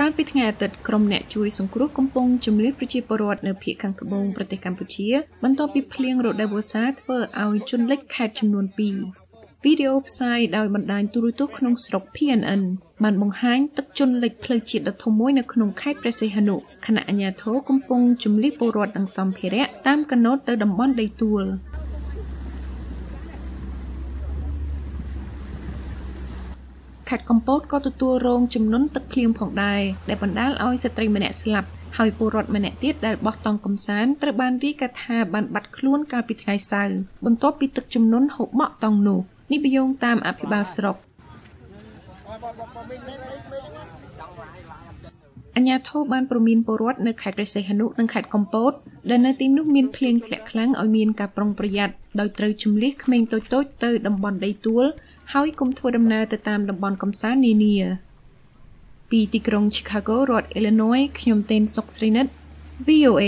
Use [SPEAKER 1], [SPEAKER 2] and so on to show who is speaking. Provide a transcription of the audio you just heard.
[SPEAKER 1] កាលពីថ្ងៃអាទិត្យក្រុមអ្នកជួយសង្គ្រោះកំពុងជំនះប្រជាពលរដ្ឋនៅភូមិខាងត្បូងប្រទេសកម្ពុជាបន្ទាប់ពីភ្លៀងរដូវវស្សាធ្វើឲ្យជន់លិចខេត្តចំនួន2វីដេអូផ្សាយដោយបណ្ដាញទូរទស្សន៍ក្នុងស្រុក PNN បានបង្ហាញទឹកជន់លិចផ្លូវជាតិដ៏ធំមួយនៅក្នុងខេត្តព្រះសីហនុខណៈអាជ្ញាធរកំពុងជំនះពលរដ្ឋនិងសម្ភារៈតាមកណូតទៅតំបន់ដីទួល។ ខេត្តកំពតក៏ទទួលរងចំនួនទឹកភ្លៀងផងដែរដែលបណ្ដាលឲ្យស្ត្រីម្នាក់ស្លាប់ហើយពលរដ្ឋម្នាក់ទៀតដែលបោះតង់កំសាន្តត្រូវបានរាយការណ៍ថាបានបាត់ខ្លួនកាលពីថ្ងៃសៅរ៍បន្ទាប់ពីទឹកជំនន់ហូរបក់តង់នោះនេះបយោងតាមអភិបាលស្រុកអញ្ញាធិបបានប្រមានពលរដ្ឋនៅខេត្តព្រះសីហនុនិងខេត្តកំពត ដែលនៅទីនោះមានភ្លៀងធ្លាក់ខ្លាំងឲ្យមានការប្រុងប្រយ័ត្នដោយត្រូវជំលះក្មេងតូចៗទៅតំបន់ដីទួលហើយកុំធ្វើដំណើរទៅតាមតំបន់កំសាន្តនានាពីទីក្រុង Chicago រដ្ឋ Illinois ខ្ញុំទេនសុកស្រីនិត VOA